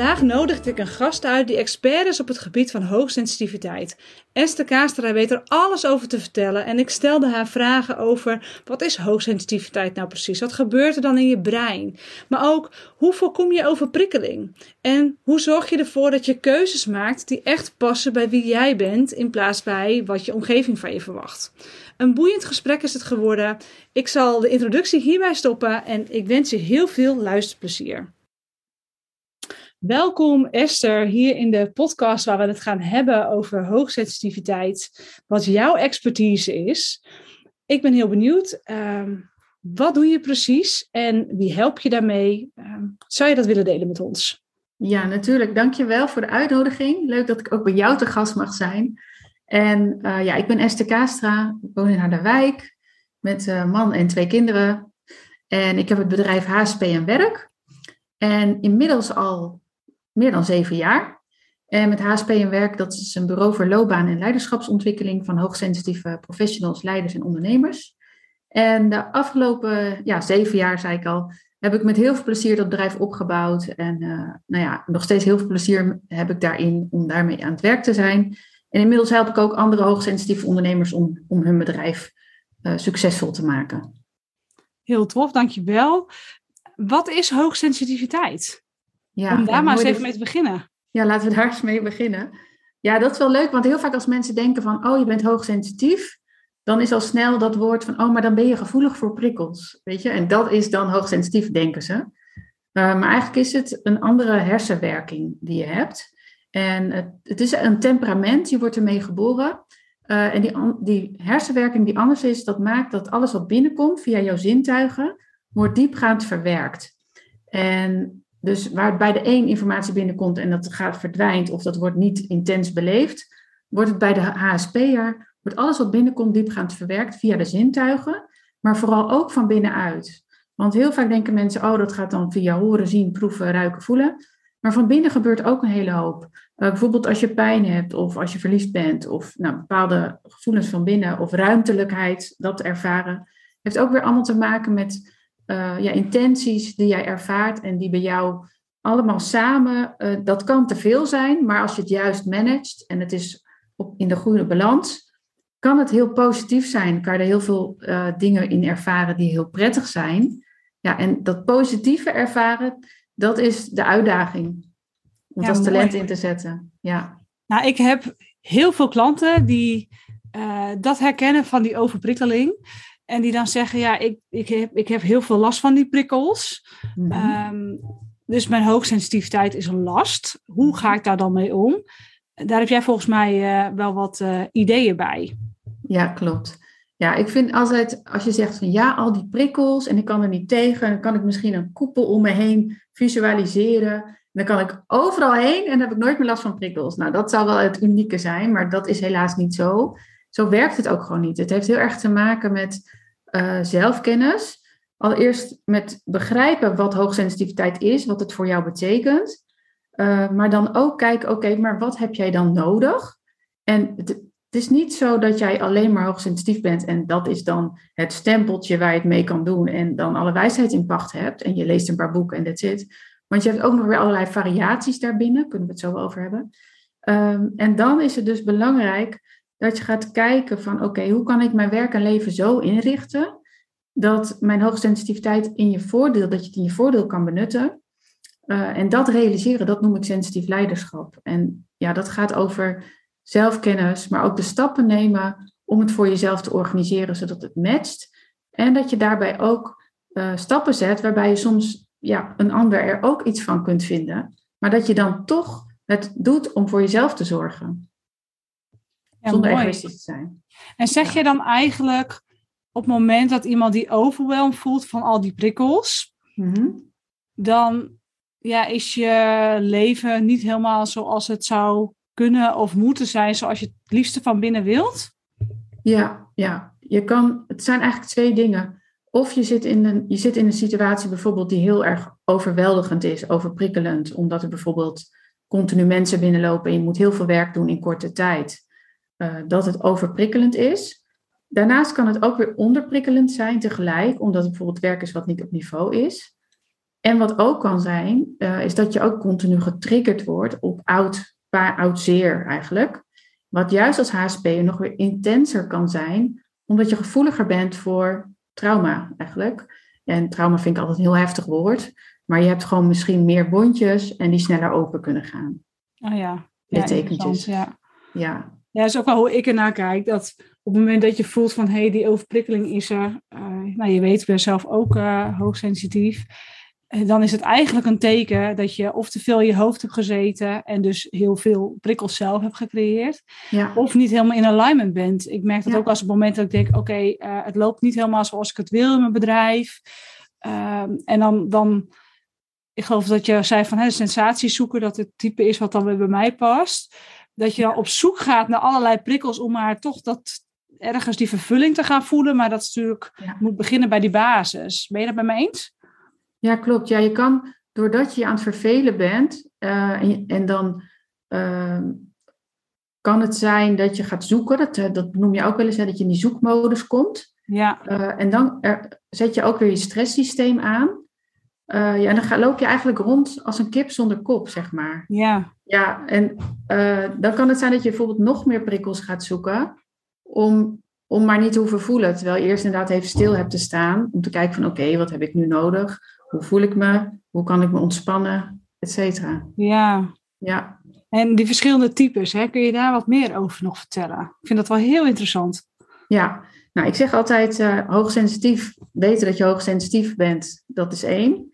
Vandaag nodigde ik een gast uit die expert is op het gebied van hoogsensitiviteit. Esther Kaastra weet er alles over te vertellen en ik stelde haar vragen over wat is hoogsensitiviteit nou precies? Wat gebeurt er dan in je brein? Maar ook hoe voorkom je overprikkeling? En hoe zorg je ervoor dat je keuzes maakt die echt passen bij wie jij bent in plaats bij wat je omgeving van je verwacht? Een boeiend gesprek is het geworden. Ik zal de introductie hierbij stoppen en ik wens je heel veel luisterplezier. Welkom Esther hier in de podcast waar we het gaan hebben over hoogsensitiviteit, wat jouw expertise is. Ik ben heel benieuwd, ehm, wat doe je precies en wie help je daarmee? Ehm, zou je dat willen delen met ons? Ja, natuurlijk. Dankjewel voor de uitnodiging. Leuk dat ik ook bij jou te gast mag zijn. En uh, ja, ik ben Esther Kaastra, ik woon in Harderwijk met uh, man en twee kinderen. En ik heb het bedrijf HSP en Werk. En inmiddels al meer dan zeven jaar. En met HSP en Werk, dat is een bureau voor loopbaan en leiderschapsontwikkeling van hoogsensitieve professionals, leiders en ondernemers. En de afgelopen ja, zeven jaar, zei ik al, heb ik met heel veel plezier dat bedrijf opgebouwd. En uh, nou ja, nog steeds heel veel plezier heb ik daarin om daarmee aan het werk te zijn. En inmiddels help ik ook andere hoogsensitieve ondernemers om, om hun bedrijf uh, succesvol te maken. Heel tof, dankjewel. Wat is hoogsensitiviteit? Ja, Om daar maar eens even mee te beginnen. Ja, laten we daar eens mee beginnen. Ja, dat is wel leuk, want heel vaak als mensen denken van, oh, je bent hoogsensitief, dan is al snel dat woord van, oh, maar dan ben je gevoelig voor prikkels, weet je? En dat is dan hoogsensitief, denken ze. Uh, maar eigenlijk is het een andere hersenwerking die je hebt. En het, het is een temperament, je wordt ermee geboren. Uh, en die, die hersenwerking die anders is, dat maakt dat alles wat binnenkomt via jouw zintuigen, wordt diepgaand verwerkt. En dus waar bij de een informatie binnenkomt en dat gaat verdwijnt of dat wordt niet intens beleefd, wordt het bij de HSP'er, wordt alles wat binnenkomt diepgaand verwerkt via de zintuigen, maar vooral ook van binnenuit. Want heel vaak denken mensen, oh dat gaat dan via horen, zien, proeven, ruiken, voelen. Maar van binnen gebeurt ook een hele hoop. Uh, bijvoorbeeld als je pijn hebt of als je verliefd bent of nou, bepaalde gevoelens van binnen of ruimtelijkheid, dat ervaren, heeft ook weer allemaal te maken met uh, ja, intenties die jij ervaart en die bij jou allemaal samen, uh, dat kan te veel zijn, maar als je het juist managt en het is op, in de goede balans, kan het heel positief zijn. Kan je er heel veel uh, dingen in ervaren die heel prettig zijn. Ja, en dat positieve ervaren, dat is de uitdaging. Om ja, als talent in te zetten. Ja. Nou, ik heb heel veel klanten die dat herkennen van die overprikkeling. En die dan zeggen, ja, ik, ik, heb, ik heb heel veel last van die prikkels. Mhm. Ehm, dus mijn hoogsensitiviteit is een last. Hoe ga ik daar dan mee om? Daar heb jij volgens mij uh, wel wat uh, ideeën bij. Ja, klopt. Ja, ik vind altijd, als je zegt van ja, al die prikkels en ik kan er niet tegen, dan kan ik misschien een koepel om me heen visualiseren. Dan kan ik overal heen en dan heb ik nooit meer last van prikkels. Nou, dat zou wel het unieke zijn, maar dat is helaas niet zo. Zo werkt het ook gewoon niet. Het heeft heel erg te maken met uh, zelfkennis. Allereerst met begrijpen wat hoogsensitiviteit is, wat het voor jou betekent. Uh, maar dan ook kijken, oké, maar wat heb jij dan nodig? En het, is niet zo dat jij alleen maar hoogsensitief bent en dat is dan het stempeltje waar je het mee kan doen en dan alle wijsheid in pacht hebt en je leest een paar boeken en that's it. Want je hebt ook nog weer allerlei variaties daarbinnen, kunnen we het zo over hebben. Um, en dan is het dus belangrijk dat je gaat kijken van oké, hoe kan ik mijn werk en leven zo inrichten dat mijn hoogsensitiviteit in je voordeel, dat je het in je voordeel kan benutten. Uh, en dat realiseren, dat noem ik sensitief leiderschap. En ja, dat gaat over zelfkennis, maar ook de stappen nemen om het voor jezelf te organiseren zodat het matcht. En dat je daarbij ook uh, stappen zet waarbij je soms ja, een ander er ook iets van kunt vinden, maar dat je dan toch het doet om voor jezelf te zorgen. Ja, zonder mooi. egoïstisch te zijn. En zeg je dan eigenlijk op het moment dat iemand die overwhelm voelt van al die prikkels, mhm. dan ja, is je leven niet helemaal zoals het zou kunnen of moeten zijn, zoals je het liefste van binnen wilt? Ja, ja. Je kan, het zijn eigenlijk twee dingen. Of je zit, in een, je zit in een situatie bijvoorbeeld die heel erg overweldigend is, overprikkelend, omdat er bijvoorbeeld continu mensen binnenlopen en je moet heel veel werk doen in korte tijd. Uh, dat het overprikkelend is. Daarnaast kan het ook weer onderprikkelend zijn tegelijk, omdat het bijvoorbeeld werk is wat niet op niveau is. En wat ook kan zijn, uh, is dat je ook continu getriggerd wordt op oud, oud zeer eigenlijk. Wat juist als HSP nog weer intenser kan zijn, omdat je gevoeliger bent voor trauma eigenlijk. En trauma vind ik altijd een heel heftig woord. Maar je hebt gewoon misschien meer bondjes en die sneller open kunnen gaan. Oh ja. Littekentjes. Ja, ja. Ja, dat is ook wel hoe ik ernaar kijk. Dat op het moment dat je voelt van, hé, hey, die overprikkeling is er. Uh, nou, je weet, ik ben zelf ook uh, hoogsensitief. Uh, dan is het eigenlijk een teken dat je of te veel in je hoofd hebt gezeten en dus heel veel prikkels zelf hebt gecreëerd. Ja. Of niet helemaal in alignment bent. Ik merk dat ja. ook als het moment dat ik denk, oké, okay, het loopt niet helemaal zoals ik het wil in mijn bedrijf. Ehm, en dan, dan, ik geloof dat je zei van, hè, sensaties zoeken, dat het type is wat dan weer bij mij past dat je op zoek gaat naar allerlei prikkels om maar toch dat ergens die vervulling te gaan voelen. Maar dat is natuurlijk Ja. moet beginnen bij die basis. Ben je dat bij me eens? Ja, klopt. Ja, je kan, doordat je aan het vervelen bent, eh, en, dan ehm, kan het zijn dat je gaat zoeken, dat, eh, dat noem je ook wel eens, hè, dat je in die zoekmodus komt. Ja, Eh, en dan er, zet je ook weer je stresssysteem aan. Eh, ja, en dan ga, loop je eigenlijk rond als een kip zonder kop, zeg maar. ja, Ja, en eh, dan kan het zijn dat je bijvoorbeeld nog meer prikkels gaat zoeken om, om maar niet te hoeven voelen. Terwijl je eerst inderdaad even stil hebt te staan om te kijken van oké, wat heb ik nu nodig? Hoe voel ik me? Hoe kan ik me ontspannen? Et cetera. ja. Ja, En die verschillende types, hè, kun je daar wat meer over nog vertellen? Ik vind dat wel heel interessant. ja. Nou, ik zeg altijd eh, hoogsensitief, weten dat je hoogsensitief bent, dat is één.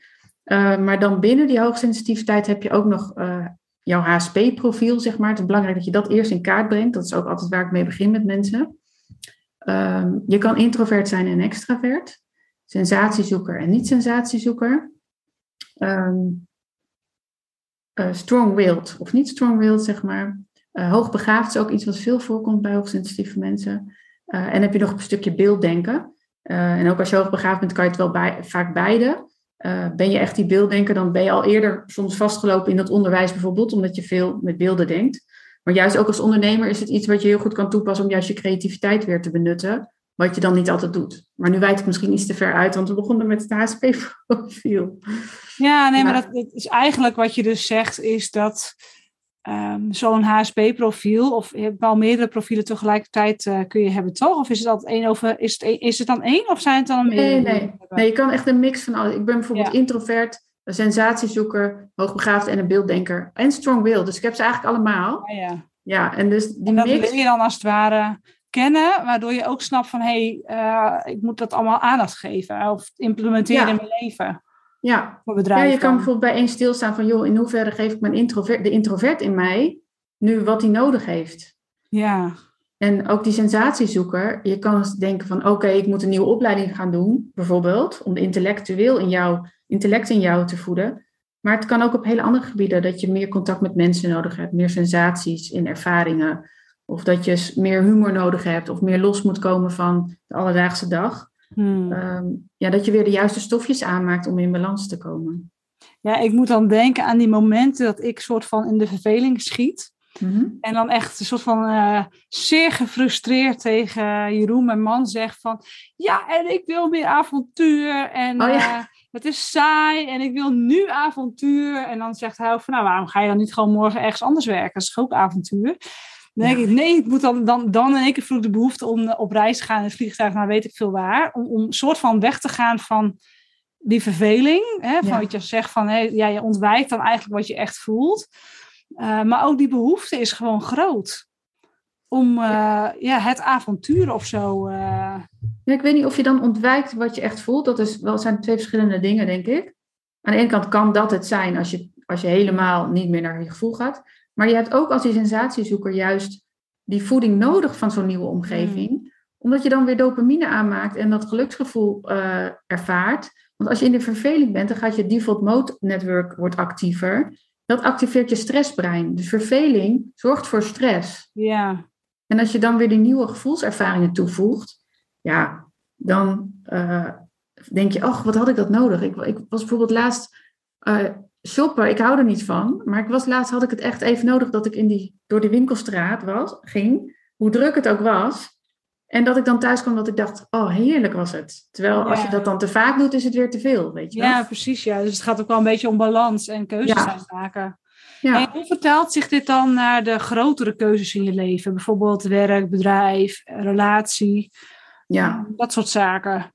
Eh, maar dan binnen die hoogsensitiviteit heb je ook nog eh, jouw HSP-profiel, zeg maar. Het is belangrijk dat je dat eerst in kaart brengt. Dat is ook altijd waar ik mee begin met mensen. Ehm, je kan introvert zijn en extravert. Sensatiezoeker en niet-sensatiezoeker. Ehm eh, strong-willed of niet strong-willed, zeg maar. Hoogbegaafd is ook iets wat veel voorkomt bij hoogsensitieve mensen. En heb je nog een stukje beelddenken. En ook als je hoogbegaafd bent, kan je het wel bij, vaak beide. Eh, ben je echt die beelddenker, dan ben je al eerder soms vastgelopen in dat onderwijs bijvoorbeeld, omdat je veel met beelden denkt. Maar juist ook als ondernemer is het iets wat je heel goed kan toepassen om juist je creativiteit weer te benutten, wat je dan niet altijd doet. Maar nu wijd ik misschien iets te ver uit, want we begonnen met het HSP-profiel. Ja, nee, maar dat, dat is eigenlijk wat je dus zegt, is dat ehm, zo'n HSP-profiel, of je hebt wel meerdere profielen tegelijkertijd eh, kun je hebben, toch? Of is het altijd één over, is het, is het dan één of zijn het dan meerdere? Nee, nee. nee, je kan echt een mix van alles. Ik ben bijvoorbeeld Ja. introvert, een sensatiezoeker, hoogbegaafd en een beelddenker. En strong-will, dus ik heb ze eigenlijk allemaal. Ja, ja. Ja, en dus die En dat mix... leer je dan als het ware kennen, waardoor je ook snapt van, hé, hey, eh, ik moet dat allemaal aandacht geven of implementeren Ja. in mijn leven, Ja, voor Ja, je kan bijvoorbeeld bij één stilstaan van, joh, in hoeverre geef ik mijn introvert, de introvert in mij nu wat hij nodig heeft. Ja, En ook die sensatiezoeker, je kan eens denken van, oké, ik moet een nieuwe opleiding gaan doen, bijvoorbeeld, om de intellectueel in jou, intellect in jou te voeden. Maar het kan ook op hele andere gebieden, dat je meer contact met mensen nodig hebt, meer sensaties in ervaringen. Of dat je meer humor nodig hebt, of meer los moet komen van de alledaagse dag. Hmm. Ehm, ja, dat je weer de juiste stofjes aanmaakt om in balans te komen. ja, ik moet dan denken aan die momenten dat ik soort van in de verveling schiet. Mhm. En dan echt een soort van eh, zeer gefrustreerd tegen Jeroen, mijn man, zeg van... Ja, en ik wil meer avontuur en Oh ja. eh, het is saai en ik wil nu avontuur. En dan zegt hij ook van, nou, waarom ga je dan niet gewoon morgen ergens anders werken? Dat is ook avontuur? Dan denk Ja. ik, nee, ik moet dan, dan, dan in één keer ik de behoefte om eh, op reis te gaan in het vliegtuig, nou weet ik veel waar. Om, om een soort van weg te gaan van die verveling. Hè, van Ja. wat je zegt van, hé, ja, je ontwijkt dan eigenlijk wat je echt voelt. Uh, maar ook die behoefte is gewoon groot. Om uh, ja, het avontuur of zo. Uh... Ja, ik weet niet of je dan ontwijkt wat je echt voelt. Dat is wel, zijn twee verschillende dingen, denk ik. Aan de ene kant kan dat het zijn als je, als je helemaal niet meer naar je gevoel gaat. Maar je hebt ook als die sensatiezoeker juist die voeding nodig van zo'n nieuwe omgeving. Mm. Omdat je dan weer dopamine aanmaakt en dat geluksgevoel uh, ervaart. Want als je in de verveling bent, dan gaat je default mode network wordt actiever. Dat activeert je stressbrein. Dus verveling zorgt voor stress. Ja. En als je dan weer die nieuwe gevoelservaringen toevoegt, ja, dan uh, denk je, ach, wat had ik dat nodig? Ik, ik was bijvoorbeeld laatst uh, shoppen, ik hou er niet van, maar ik was laatst, had ik het echt even nodig dat ik in die, door die winkelstraat was, ging, hoe druk het ook was. En dat ik dan thuis kwam dat ik dacht, oh heerlijk was het. Terwijl als je dat dan te vaak doet, is het weer te veel, weet je wel? Ja, precies. Ja. Dus het gaat ook wel een beetje om balans en keuzes ja. maken. Ja. En hoe vertaalt zich dit dan naar de grotere keuzes in je leven? Bijvoorbeeld werk, bedrijf, relatie, ja. dat soort zaken.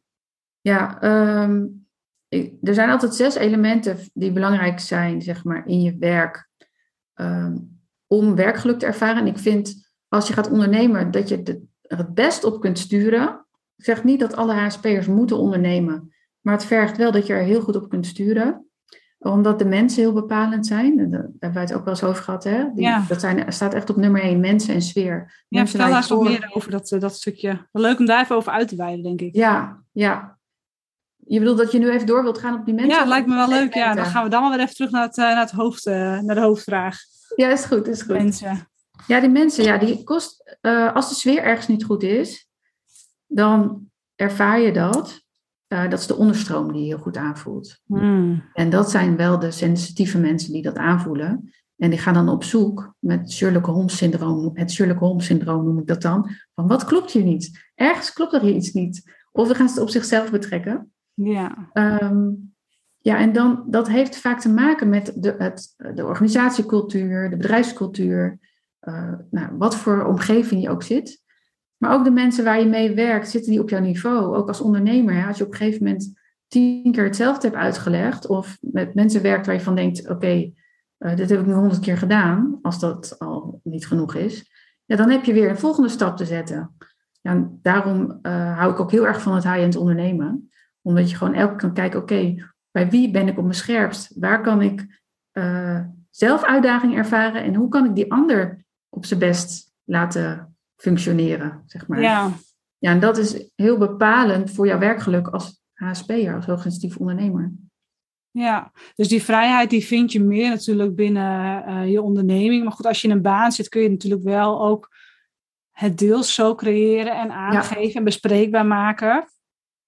Ja, ehm, er zijn altijd zes elementen die belangrijk zijn, zeg maar, in je werk ehm, om werkgeluk te ervaren. En ik vind, als je gaat ondernemen, dat je er het best op kunt sturen. Ik zeg niet dat alle HSP'ers moeten ondernemen, maar het vergt wel dat je er heel goed op kunt sturen omdat de mensen heel bepalend zijn. Daar hebben wij het ook wel eens over gehad. Hè? Die, ja. Dat zijn, staat echt op nummer één, mensen en sfeer. Ja, vertel daar eens wat meer over dat, dat stukje. Leuk om daar even over uit te wijden, denk ik. Ja, ja. Je bedoelt dat je nu even door wilt gaan op die mensen? Ja, dat lijkt me wel leuk. Ja, dan gaan we dan maar weer even terug naar, het, eh, naar, het hoofd, naar de hoofdvraag. Ja, is goed, is goed. Mensen. Ja, die mensen, ja, die kost, uh, als de sfeer ergens niet goed is, dan ervaar je dat. Uh, dat is de onderstroom die je heel goed aanvoelt. Hmm. En dat zijn wel de sensitieve mensen die dat aanvoelen. En die gaan dan op zoek met Sherlock Holmes syndroom, het Sherlock Holmes syndroom noem ik dat dan, van wat klopt hier niet? Ergens klopt er hier iets niet. Of we gaan het op zichzelf betrekken. Ja. Um, ja, en dan, dat heeft vaak te maken met de, het, de organisatiecultuur, de bedrijfscultuur, uh, nou, wat voor omgeving je ook zit. Maar ook de mensen waar je mee werkt, zitten die op jouw niveau. Ook als ondernemer, als je op een gegeven moment tien keer hetzelfde hebt uitgelegd, of met mensen werkt waar je van denkt: oké, uh, dit heb ik nu honderd keer gedaan, als dat al niet genoeg is, ja, dan heb je weer een volgende stap te zetten. Ja, daarom uh, hou ik ook heel erg van het high-end ondernemen. Omdat je gewoon elke kan kijken: oké, bij wie ben ik op mijn scherpst? Waar kan ik uh, zelf uitdaging ervaren en hoe kan ik die ander op zijn best laten functioneren, zeg maar. Ja. Ja, en dat is heel bepalend voor jouw werkgeluk als HSP'er, als hoogsensitief ondernemer. Ja, dus die vrijheid die vind je meer natuurlijk binnen uh, je onderneming. Maar goed, als je in een baan zit, kun je natuurlijk wel ook het deels zo creëren en aangeven en bespreekbaar maken.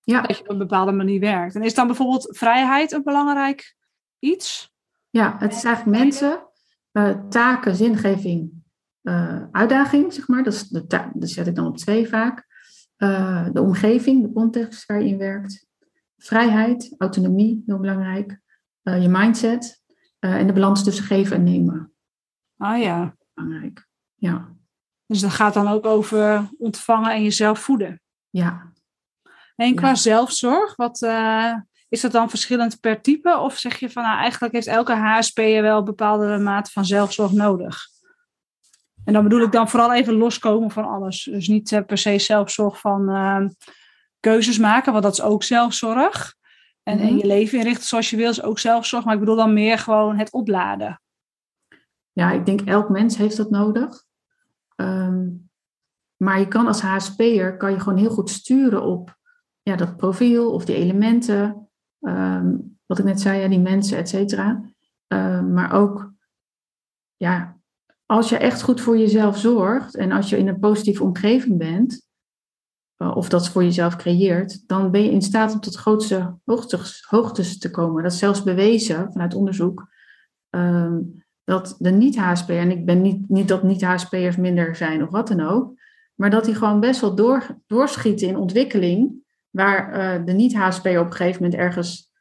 Ja. Dat je op een bepaalde manier werkt. En is dan bijvoorbeeld vrijheid een belangrijk iets? Ja, het is eigenlijk mensen, uh, taken, zingeving uh, uitdaging, zeg maar. Dat, is de dat zet ik dan op twee vaak. Uh, de omgeving, de context waar je in werkt. Vrijheid, autonomie, heel belangrijk. Je mindset. en de balans tussen geven en nemen. Ah ja. Belangrijk, ja. Dus dat gaat dan ook over ontvangen en jezelf voeden. Ja. En qua zelfzorg, wat, is dat dan verschillend per type? Of zeg je van nou, eigenlijk heeft elke HSP'er wel een bepaalde mate van zelfzorg nodig? En dan bedoel ik dan vooral even loskomen van alles. Dus niet uh, per se zelfzorg van uh, keuzes maken, want dat is ook zelfzorg. En, en, mhm. je leven inrichten zoals je wil is ook zelfzorg. Maar ik bedoel dan meer gewoon het opladen. Ja, ik denk elk mens heeft dat nodig. Um, maar je kan als HSP'er kan je gewoon heel goed sturen op ja, dat profiel of die elementen. Um, wat ik net zei, ja, die mensen, et cetera. Um, maar ook ja, als je echt goed voor jezelf zorgt en als je in een positieve omgeving bent, eh, of dat voor jezelf creëert, dan ben je in staat om tot grootste hoogtes, hoogtes te komen. Dat is zelfs bewezen vanuit onderzoek. Ehm, dat de niet-HSP'er, en ik ben niet, niet dat niet-HSP'ers minder zijn of wat dan ook, maar dat die gewoon best wel door, doorschieten in ontwikkeling, waar uh, de niet-HSP'er op een gegeven moment ergens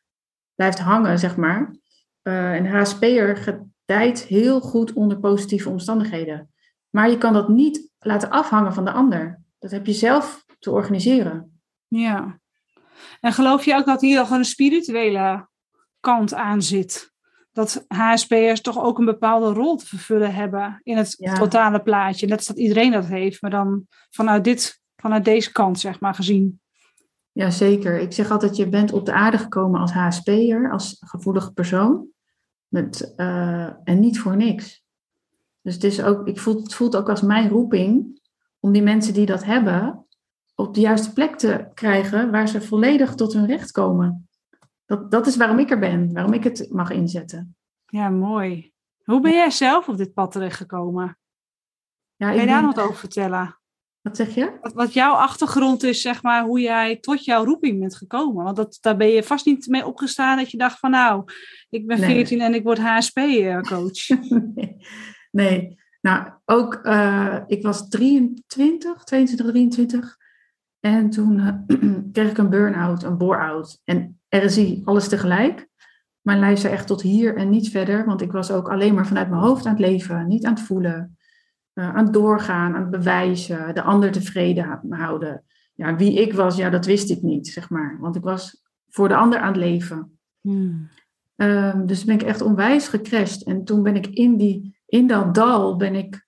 blijft hangen, zeg maar. Uh, en HSP'er tijd heel goed onder positieve omstandigheden. Maar je kan dat niet laten afhangen van de ander. Dat heb je zelf te organiseren. Ja. En geloof je ook dat hier al een spirituele kant aan zit? Dat HSP'ers toch ook een bepaalde rol te vervullen hebben in het totale plaatje. Net als dat iedereen dat heeft, maar dan vanuit, dit, vanuit deze kant, zeg maar, gezien. Jazeker. Ik zeg altijd, je bent op de aarde gekomen als HSP'er, als gevoelige persoon. Met, uh, en niet voor niks. Dus het, is ook, ik voel, het voelt ook als mijn roeping om die mensen die dat hebben op de juiste plek te krijgen waar ze volledig tot hun recht komen. Dat, dat is waarom ik er ben, waarom ik het mag inzetten. Ja, mooi. Hoe ben jij zelf op dit pad terechtgekomen? Ja, Kun je daar nog wat over vertellen? Wat zeg je? Wat, wat, jouw achtergrond is, zeg maar, hoe jij tot jouw roeping bent gekomen. Want dat, daar ben je vast niet mee opgestaan dat je dacht van nou, ik ben 14 en ik word HSP-coach. nee. nee. nou ook, uh, ik was 23, 22, 23. En toen eh, kreeg ik een burn-out, een bore-out en RSI, alles tegelijk. Mijn lijf zei echt tot hier en niet verder, want ik was ook alleen maar vanuit mijn hoofd aan het leven, niet aan het voelen, aan het doorgaan, aan het bewijzen, de ander tevreden houden. Ja, wie ik was, ja, dat wist ik niet, zeg maar, want ik was voor de ander aan het leven. Hmm. Um, dus ben ik echt onwijs gecrashed. En toen ben ik in, die, in dat dal, ben ik,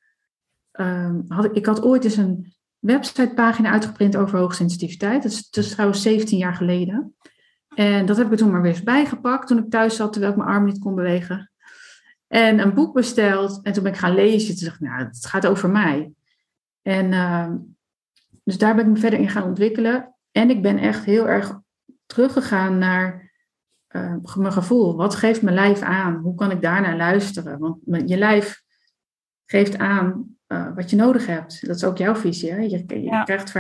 um, had, ik had ooit eens een websitepagina uitgeprint over hoogsensitiviteit. Dat is, dat is trouwens 17 jaar geleden. En dat heb ik toen maar weer eens bijgepakt toen ik thuis zat, terwijl ik mijn arm niet kon bewegen. En een boek besteld. En toen ben ik gaan lezen. Toen dacht ik, nou, het gaat over mij. En uh, dus daar ben ik me verder in gaan ontwikkelen. En ik ben echt heel erg teruggegaan naar uh, mijn gevoel. Wat geeft mijn lijf aan? Hoe kan ik daarnaar luisteren? Want je lijf geeft aan uh, wat je nodig hebt. Dat is ook jouw visie. Hè? Je, je ja. krijgt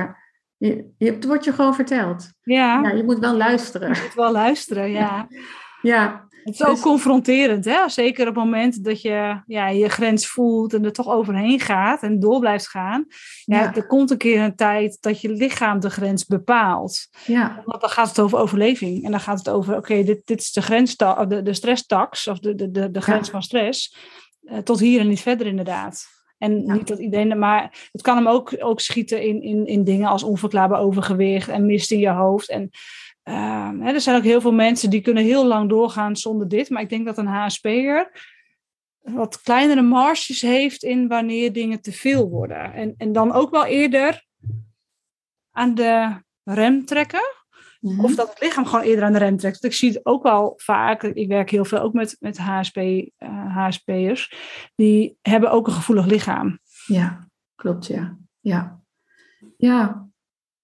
je, je, het wordt je gewoon verteld. Ja. ja. Je moet wel luisteren. Je moet wel luisteren, ja. ja. Het is ook dus- confronterend, hè? zeker op het moment dat je ja, je grens voelt en er toch overheen gaat en door blijft gaan. Ja, Er komt een keer een tijd dat je lichaam de grens bepaalt. Ja. Want dan gaat het over overleving en dan gaat het over, oké, dit, dit is de, grens, de, de stresstax of de, de, de, de grens van stress. Uh, tot hier en niet verder inderdaad. En niet dat iedereen, maar het kan hem ook, ook schieten in, in, in dingen als onverklaarbaar overgewicht en mist in je hoofd. En uh, hè, er zijn ook heel veel mensen die kunnen heel lang doorgaan zonder dit. Maar ik denk dat een HSP'er wat kleinere marges heeft in wanneer dingen te veel worden. En, en dan ook wel eerder aan de rem trekken. Mhm. Of dat het lichaam gewoon eerder aan de rem trekt. Want ik zie het ook wel vaak. Ik werk heel veel ook met, met HSP, uh, HSP'ers. Die hebben ook een gevoelig lichaam. Ja, klopt, ja. Ja, ja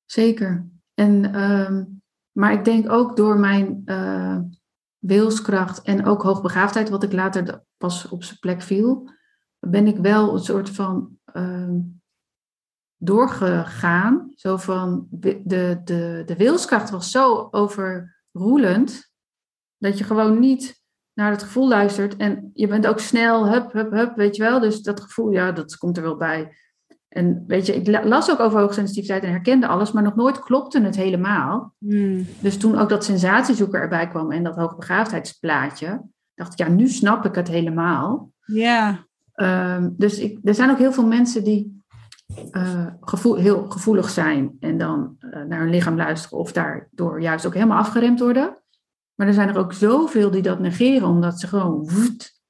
zeker. En um, maar ik denk ook door mijn uh, wilskracht en ook hoogbegaafdheid, wat ik later pas op zijn plek viel, ben ik wel een soort van uh, doorgegaan. Zo van de, de, de wilskracht was zo overroelend dat je gewoon niet naar het gevoel luistert. En je bent ook snel, hup, hup, hup, weet je wel. Dus dat gevoel, ja, dat komt er wel bij. En weet je, ik las ook over hoogsensitiviteit en herkende alles, maar nog nooit klopte het helemaal. Hmm. Dus toen ook dat sensatiezoeker erbij kwam en dat hoogbegaafdheidsplaatje, dacht ik, ja, nu snap ik het helemaal. Ja. Ehm, dus ik, er zijn ook heel veel mensen die uh, gevoel, heel gevoelig zijn en dan uh, naar hun lichaam luisteren of daardoor juist ook helemaal afgeremd worden. Maar er zijn er ook zoveel die dat negeren, omdat ze gewoon woed,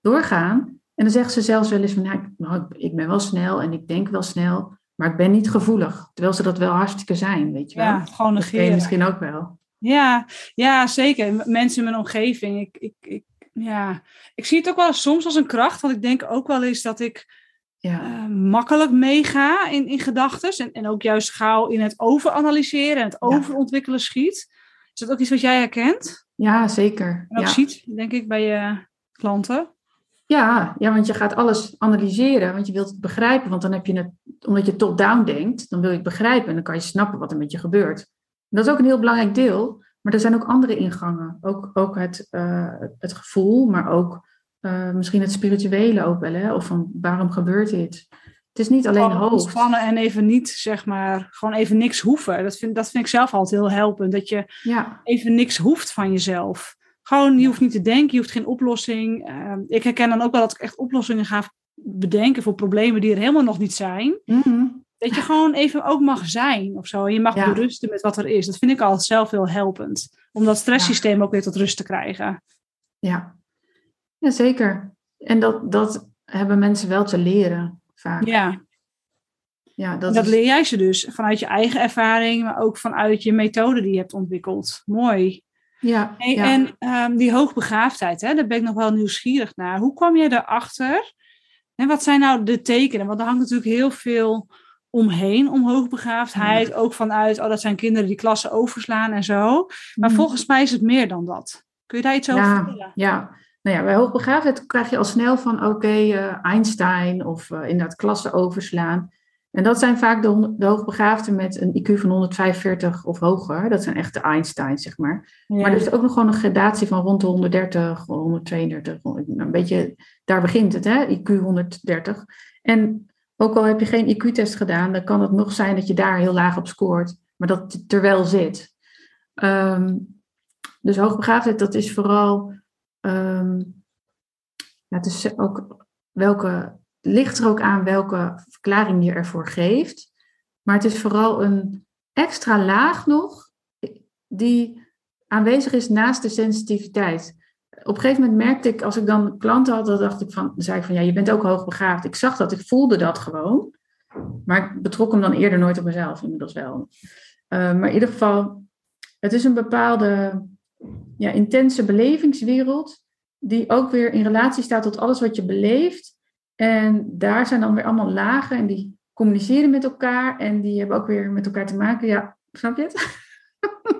doorgaan. En dan zegt ze zelfs wel eens van, nou, ik ben wel snel en ik denk wel snel, maar ik ben niet gevoelig. Terwijl ze dat wel hartstikke zijn, weet je wel. Ja, gewoon negeren. misschien ook wel. Ja, ja, zeker. Mensen in mijn omgeving. Ik, ik, ik, ja. ik zie het ook wel soms als een kracht, want ik denk ook wel eens dat ik ja. Uh, makkelijk meega in, in gedachten. En, en ook juist gauw in het overanalyseren en het overontwikkelen schiet. Is dat ook iets wat jij herkent? Ja, zeker. En ook ziet, denk ik, bij je klanten. Ja, ja, want je gaat alles analyseren, want je wilt het begrijpen. Want dan heb je het, omdat je top-down denkt, dan wil je het begrijpen en dan kan je snappen wat er met je gebeurt. dat is ook een heel belangrijk deel, maar er zijn ook andere ingangen. Ook, ook het, uh, het gevoel, maar ook uh, misschien het spirituele ook wel. Hè? Of van waarom gebeurt dit? Het is niet alleen hoofd. Ontspannen en even niet, zeg maar, gewoon even niks hoeven. Dat vind, dat vind ik zelf altijd heel helpend. Dat je ja. even niks hoeft van jezelf. Gewoon, je hoeft niet te denken, je hoeft geen oplossing. Uh, ik herken dan ook wel dat ik echt oplossingen ga bedenken voor problemen die er helemaal nog niet zijn. Mm Dat je gewoon even ook mag zijn of zo. En je mag ja. berusten met wat er is. Dat vind ik altijd zelf heel helpend. Om dat stresssysteem ja. ook weer tot rust te krijgen. Ja, ja zeker. En dat, dat hebben mensen wel te leren vaak. Ja. Ja, dat, dat is... leer jij ze dus vanuit je eigen ervaring, maar ook vanuit je methode die je hebt ontwikkeld. Mooi. Ja, ja. En um, die hoogbegaafdheid, hè, daar ben ik nog wel nieuwsgierig naar. Hoe kwam je daarachter? En wat zijn nou de tekenen? Want er hangt natuurlijk heel veel omheen om hoogbegaafdheid. Ook vanuit, oh, dat zijn kinderen die klassen overslaan en zo. Maar mm. volgens mij is het meer dan dat. Kun je daar iets over ja, vertellen? Ja, nou ja, bij hoogbegaafdheid krijg je al snel van, oké, okay, uh, Einstein of uh, inderdaad klassen overslaan. En dat zijn vaak de, de hoogbegaafden met een IQ van 145 of hoger. Dat zijn echt de Einstein, zeg maar. Maar er is ook nog gewoon een gradatie van rond de 130, 132. Een beetje, daar begint het, hè? IQ 130. En ook al heb je geen IQ-test gedaan, dan kan het nog zijn dat je daar heel laag op scoort. maar dat het er wel zit. Ehm, dus hoogbegaafdheid, dat is vooral, ehm, ja, het is ook welke, ligt er ook aan welke verklaring je ervoor geeft. Maar het is vooral een extra laag nog die aanwezig is naast de sensitiviteit. Op een gegeven moment merkte ik, als ik dan klanten had, dan dacht ik van, zei ik van ja, je bent ook hoogbegaafd. Ik zag dat, ik voelde dat gewoon. Maar ik betrok hem dan eerder nooit op mezelf, inmiddels wel. Uh, maar in ieder geval, het is een bepaalde ja, intense belevingswereld, die ook weer in relatie staat tot alles wat je beleeft. En daar zijn dan weer allemaal lagen en die communiceren met elkaar en die hebben ook weer met elkaar te maken. Ja, snap je het?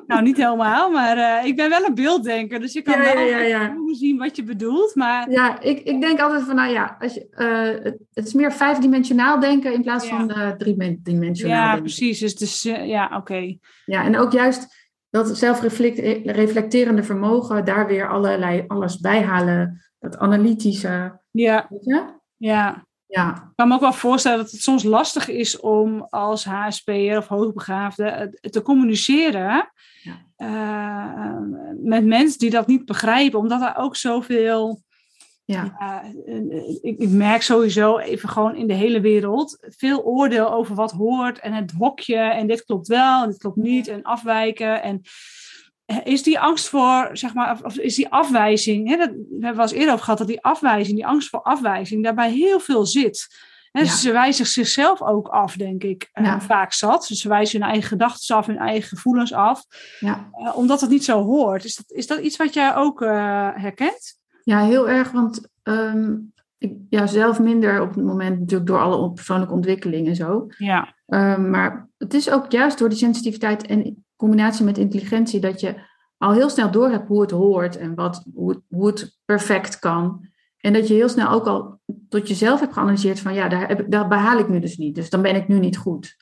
Nou, niet helemaal, maar uh, ik ben wel een beelddenker, dus je kan Ja, wel ja, ja, zien wat je bedoelt. Maar Ja, ik, ik denk altijd van, nou ja, als je, eh, het, het is meer vijfdimensionaal denken in plaats van eh driedimensionaal ja, denken. precies. Dus, dus eh, ja, oké. Ja, en ook juist dat zelfreflecterende vermogen, daar weer allerlei alles bij halen. Dat analytische, Ja, weet je? Ja. Ja, Ik kan me ook wel voorstellen dat het soms lastig is om als HSP'er of hoogbegaafde eh, te communiceren Ja. eh, met mensen die dat niet begrijpen, omdat er ook zoveel. ja, Ja, eh, ik, ik merk sowieso even gewoon in de hele wereld veel oordeel over wat hoort en het hokje en dit klopt wel en dit klopt niet en afwijken en is die angst voor zeg maar of- is die afwijzing hè, dat, we hebben eens eerder over gehad dat die afwijzing die angst voor afwijzing daarbij heel veel zit Hè, Ja. Ze wijzen zichzelf ook af, denk ik, eh, vaak zat. Dus ze wijzen hun eigen gedachten af, hun eigen gevoelens af, ja. eh, omdat het niet zo hoort. Is dat, is dat iets wat jij ook eh, herkent? ja, heel erg, want ehm, ik ja, zelf minder op het moment natuurlijk door alle on- persoonlijke ontwikkeling en zo. Ja. Ehm, maar het is ook juist door die sensitiviteit en combinatie met intelligentie dat je al heel snel door hebt hoe het hoort en wat, hoe, hoe het perfect kan. En dat je heel snel ook al tot jezelf hebt geanalyseerd van ja, daar, heb ik, daar behaal ik nu dus niet. Dus dan ben ik nu niet goed.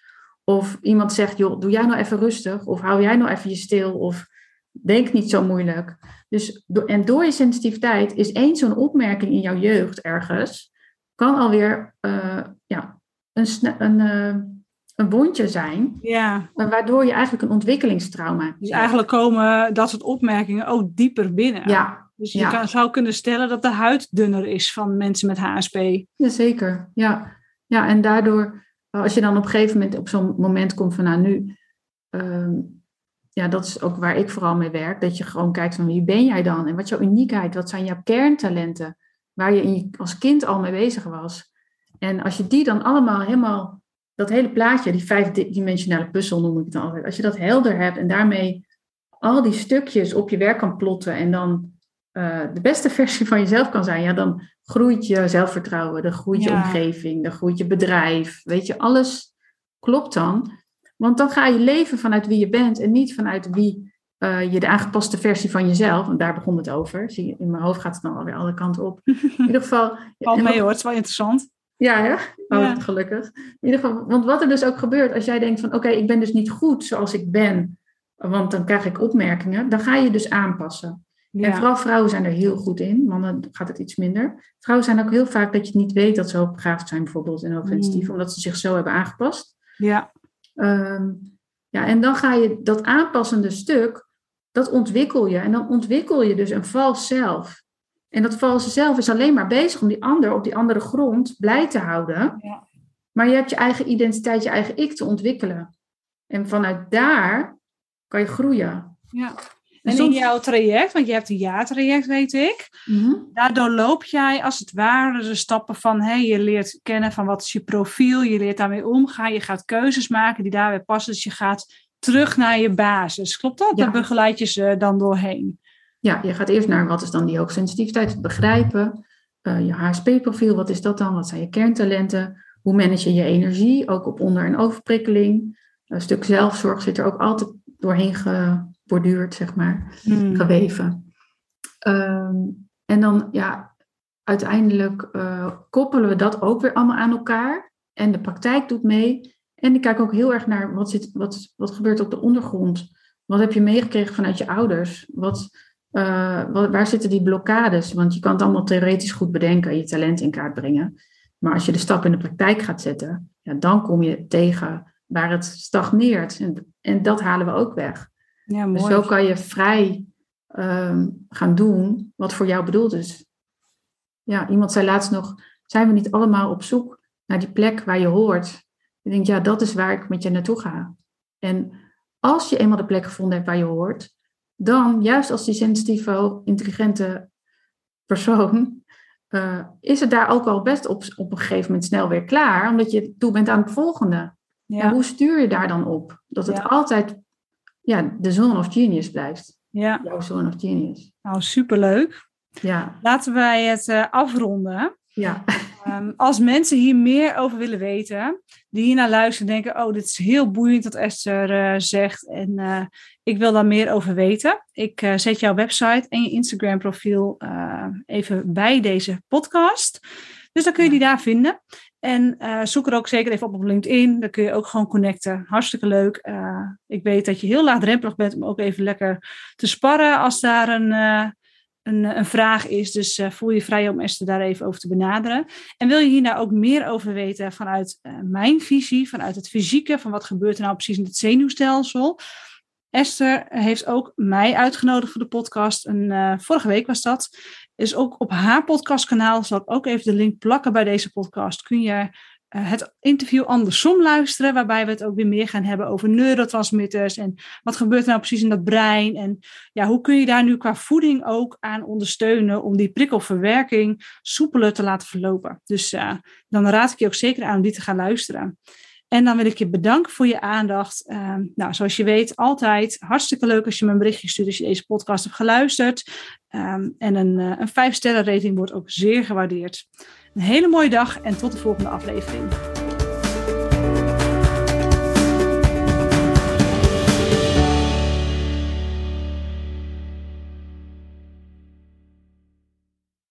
Of iemand zegt, joh, doe jij nou even rustig. Of hou jij nou even je stil. Of denk niet zo moeilijk. Dus, en door je sensitiviteit is één zo'n opmerking in jouw jeugd ergens, kan alweer eh, ja, een, een, eh, een wondje zijn, ja. waardoor je eigenlijk een ontwikkelingstrauma Dus eigenlijk komen dat soort opmerkingen ook dieper binnen. Ja, Dus je ja. kan, zou kunnen stellen dat de huid dunner is van mensen met HSP. ja, zeker. Ja. ja, en daardoor, eh, als je dan op een gegeven moment op zo'n moment komt van nou nu, ehm, ja, dat is ook waar ik vooral mee werk, dat je gewoon kijkt van wie ben jij dan en wat is jouw uniekheid, wat zijn jouw kerntalenten, waar je, in je als kind al mee bezig was. En als je die dan allemaal helemaal, dat hele plaatje, die vijfdimensionale puzzel noem ik het dan altijd, als je dat helder hebt en daarmee al die stukjes op je werk kan plotten en dan eh, de beste versie van jezelf kan zijn, ja, dan groeit je zelfvertrouwen, dan groeit je Ja. omgeving, dan groeit je bedrijf. Weet je, alles klopt dan. Want dan ga je leven vanuit wie je bent en niet vanuit wie eh, je de aangepaste versie van jezelf, en daar begon het over. Zie je, in mijn hoofd gaat het dan alweer alle kanten op. In ieder geval. Valt mee hoor, het is wel interessant. Ja, hè? Oh, Ja. gelukkig. In ieder geval, want wat er dus ook gebeurt, als jij denkt van oké, ik ben dus niet goed zoals ik ben, want dan krijg ik opmerkingen, dan ga je dus aanpassen. En vooral vrouwen zijn er heel goed in, mannen gaat het iets minder. Vrouwen zijn ook heel vaak dat je het niet weet dat ze hoogbegaafd zijn bijvoorbeeld en hoogsensitief, Mm. omdat ze zich zo hebben aangepast. ja. Ehm, ja, en dan ga je dat aanpassende stuk, dat ontwikkel je. En dan ontwikkel je dus een vals zelf. En dat valse zelf is alleen maar bezig om die ander op die andere grond blij te houden. Ja. Maar je hebt je eigen identiteit, je eigen ik te ontwikkelen. En vanuit daar kan je groeien. ja. En En in jouw traject, want je hebt een jaartraject, weet ik. Mhm. Daar doorloop jij als het ware de stappen van, hé, je leert kennen van wat is je profiel, je leert daarmee omgaan, je gaat keuzes maken die daarbij passen, dus je gaat terug naar je basis. Klopt dat? Ja. Daar begeleid je ze dan doorheen. Ja, je gaat eerst naar wat is dan die hoogsensitiviteit, het begrijpen. Eh, je HSP-profiel, wat is dat dan? Wat zijn je kerntalenten? Hoe manage je je energie, ook op onder- en overprikkeling? Een stuk zelfzorg zit er ook altijd doorheen geborduurd, zeg maar, Hmm. geweven. Ehm, en dan, ja, uiteindelijk eh, koppelen we dat ook weer allemaal aan elkaar. En de praktijk doet mee. En ik kijk ook heel erg naar wat, zit, wat, wat gebeurt op de ondergrond. Wat heb je meegekregen vanuit je ouders? Wat, eh, waar zitten die blokkades? Want je kan het allemaal theoretisch goed bedenken en je talent in kaart brengen. Maar als je de stap in de praktijk gaat zetten, ja, dan kom je tegen waar het stagneert. En, en dat halen we ook weg. Ja, Dus mooi. zo kan je vrij ehm, gaan doen wat voor jou bedoeld is. Ja, iemand zei laatst nog, zijn we niet allemaal op zoek naar die plek waar je hoort? Ik denk, ja, dat is waar ik met je naartoe ga. En als je eenmaal de plek gevonden hebt waar je hoort, dan, juist als die sensitieve, intelligente persoon, eh, is het daar ook al best op, op een gegeven moment snel weer klaar, omdat je toe bent aan het volgende. Ja. Ja, hoe stuur je daar dan op? Dat het Ja. altijd ja, de zone of genius blijft. ja. Jouw zone of genius. nou superleuk. Ja, Laten wij het eh, afronden. ja. Ehm, als mensen hier meer over willen weten, die hiernaar luisteren en denken, oh, dit is heel boeiend wat Esther eh, zegt en eh, ik wil daar meer over weten. Ik eh, zet jouw website en je Instagram profiel eh, even bij deze podcast. Dus dan kun je die daar vinden. En zoek er ook zeker even op op LinkedIn. Dan kun je ook gewoon connecten. Hartstikke leuk. Ik weet dat je heel laagdrempelig bent om ook even lekker te sparren als daar een, een, een vraag is. Dus eh, voel je vrij om Esther daar even over te benaderen. En wil je hier nou ook meer over weten vanuit eh, mijn visie, vanuit het fysieke, van wat gebeurt er nou precies in het zenuwstelsel? Esther heeft ook mij uitgenodigd voor de podcast. En, eh, vorige week was dat. Is ook op haar podcastkanaal, zal ik ook even de link plakken bij deze podcast. Kun je eh, het interview andersom luisteren, waarbij we het ook weer meer gaan hebben over neurotransmitters en wat gebeurt er nou precies in dat brein en ja, hoe kun je daar nu qua voeding ook aan ondersteunen om die prikkelverwerking soepeler te laten verlopen. Dus eh, dan raad ik je ook zeker aan om die te gaan luisteren. En dan wil ik je bedanken voor je aandacht. Uh, nou, zoals je weet, altijd hartstikke leuk als je me een berichtje stuurt als je deze podcast hebt geluisterd. Um, en een, uh, een 5-sterren rating wordt ook zeer gewaardeerd. Een hele mooie dag en tot de volgende aflevering.